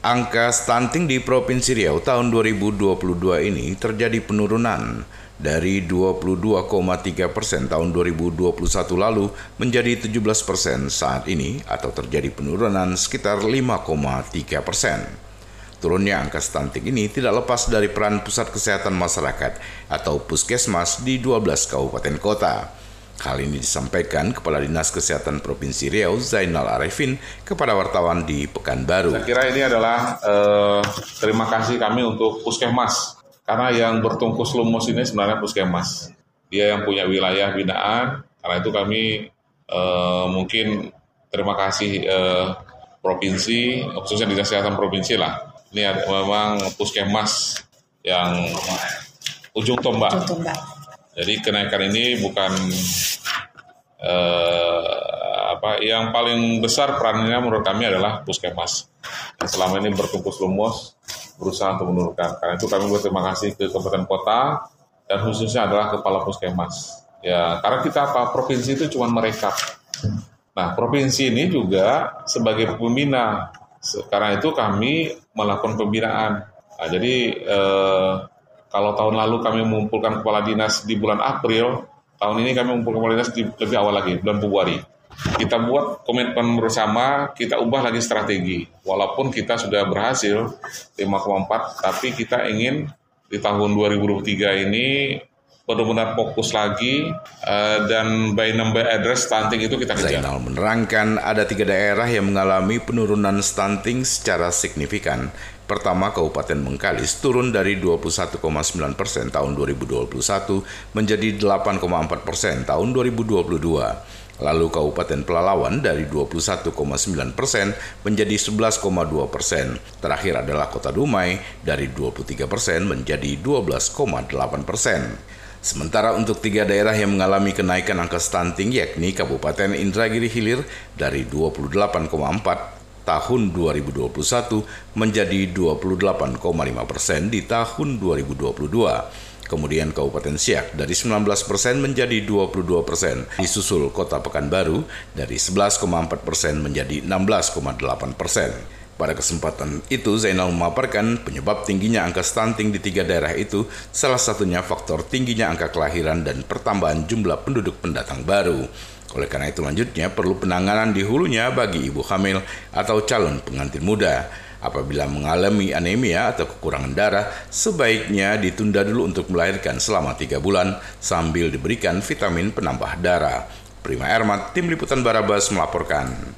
Angka stunting di Provinsi Riau tahun 2022 ini terjadi penurunan dari 22,3 persen tahun 2021 lalu menjadi 17 persen saat ini atau terjadi penurunan sekitar 5,3 persen. Turunnya angka stunting ini tidak lepas dari peran Pusat Kesehatan Masyarakat atau Puskesmas di 12 kabupaten kota. Hal ini disampaikan Kepala Dinas Kesehatan Provinsi Riau Zainal Arifin kepada wartawan di Pekanbaru. Saya kira ini adalah eh, terima kasih kami untuk Puskesmas karena yang bertungkus lumus ini sebenarnya Puskesmas. Dia yang punya wilayah binaan, karena itu kami eh, mungkin terima kasih eh, provinsi, khususnya Dinas Kesehatan Provinsi lah. Ini ada, memang Puskesmas yang ujung tombak. Ujung tombak jadi kenaikan ini bukan eh, apa yang paling besar perannya menurut kami adalah puskesmas. Yang selama ini berkumpul lumus berusaha untuk menurunkan. Karena itu kami berterima kasih ke kabupaten kota dan khususnya adalah kepala puskesmas. Ya, karena kita apa provinsi itu cuma merekap. Nah, provinsi ini juga sebagai pembina. Karena itu kami melakukan pembinaan. Nah, jadi eh, kalau tahun lalu kami mengumpulkan kepala dinas di bulan April, tahun ini kami mengumpulkan dinas di lebih awal lagi, bulan Februari. Kita buat komitmen bersama, kita ubah lagi strategi. Walaupun kita sudah berhasil 5,4, tapi kita ingin di tahun 2023 ini benar-benar fokus lagi uh, dan by number address stunting itu kita kejar. Zainal menerangkan ada tiga daerah yang mengalami penurunan stunting secara signifikan Pertama, Kabupaten Bengkalis turun dari 21,9 persen tahun 2021 menjadi 8,4 persen tahun 2022. Lalu Kabupaten Pelalawan dari 21,9 persen menjadi 11,2 persen. Terakhir adalah Kota Dumai dari 23 persen menjadi 12,8 persen. Sementara untuk tiga daerah yang mengalami kenaikan angka stunting yakni Kabupaten Indragiri Hilir dari 28,4 tahun 2021 menjadi 28,5 persen di tahun 2022. Kemudian Kabupaten Siak dari 19 persen menjadi 22 persen. Disusul Kota Pekanbaru dari 11,4 persen menjadi 16,8 persen. Pada kesempatan itu, Zainal memaparkan penyebab tingginya angka stunting di tiga daerah itu salah satunya faktor tingginya angka kelahiran dan pertambahan jumlah penduduk pendatang baru. Oleh karena itu lanjutnya perlu penanganan di hulunya bagi ibu hamil atau calon pengantin muda. Apabila mengalami anemia atau kekurangan darah, sebaiknya ditunda dulu untuk melahirkan selama tiga bulan sambil diberikan vitamin penambah darah. Prima Ermat, Tim Liputan Barabas melaporkan.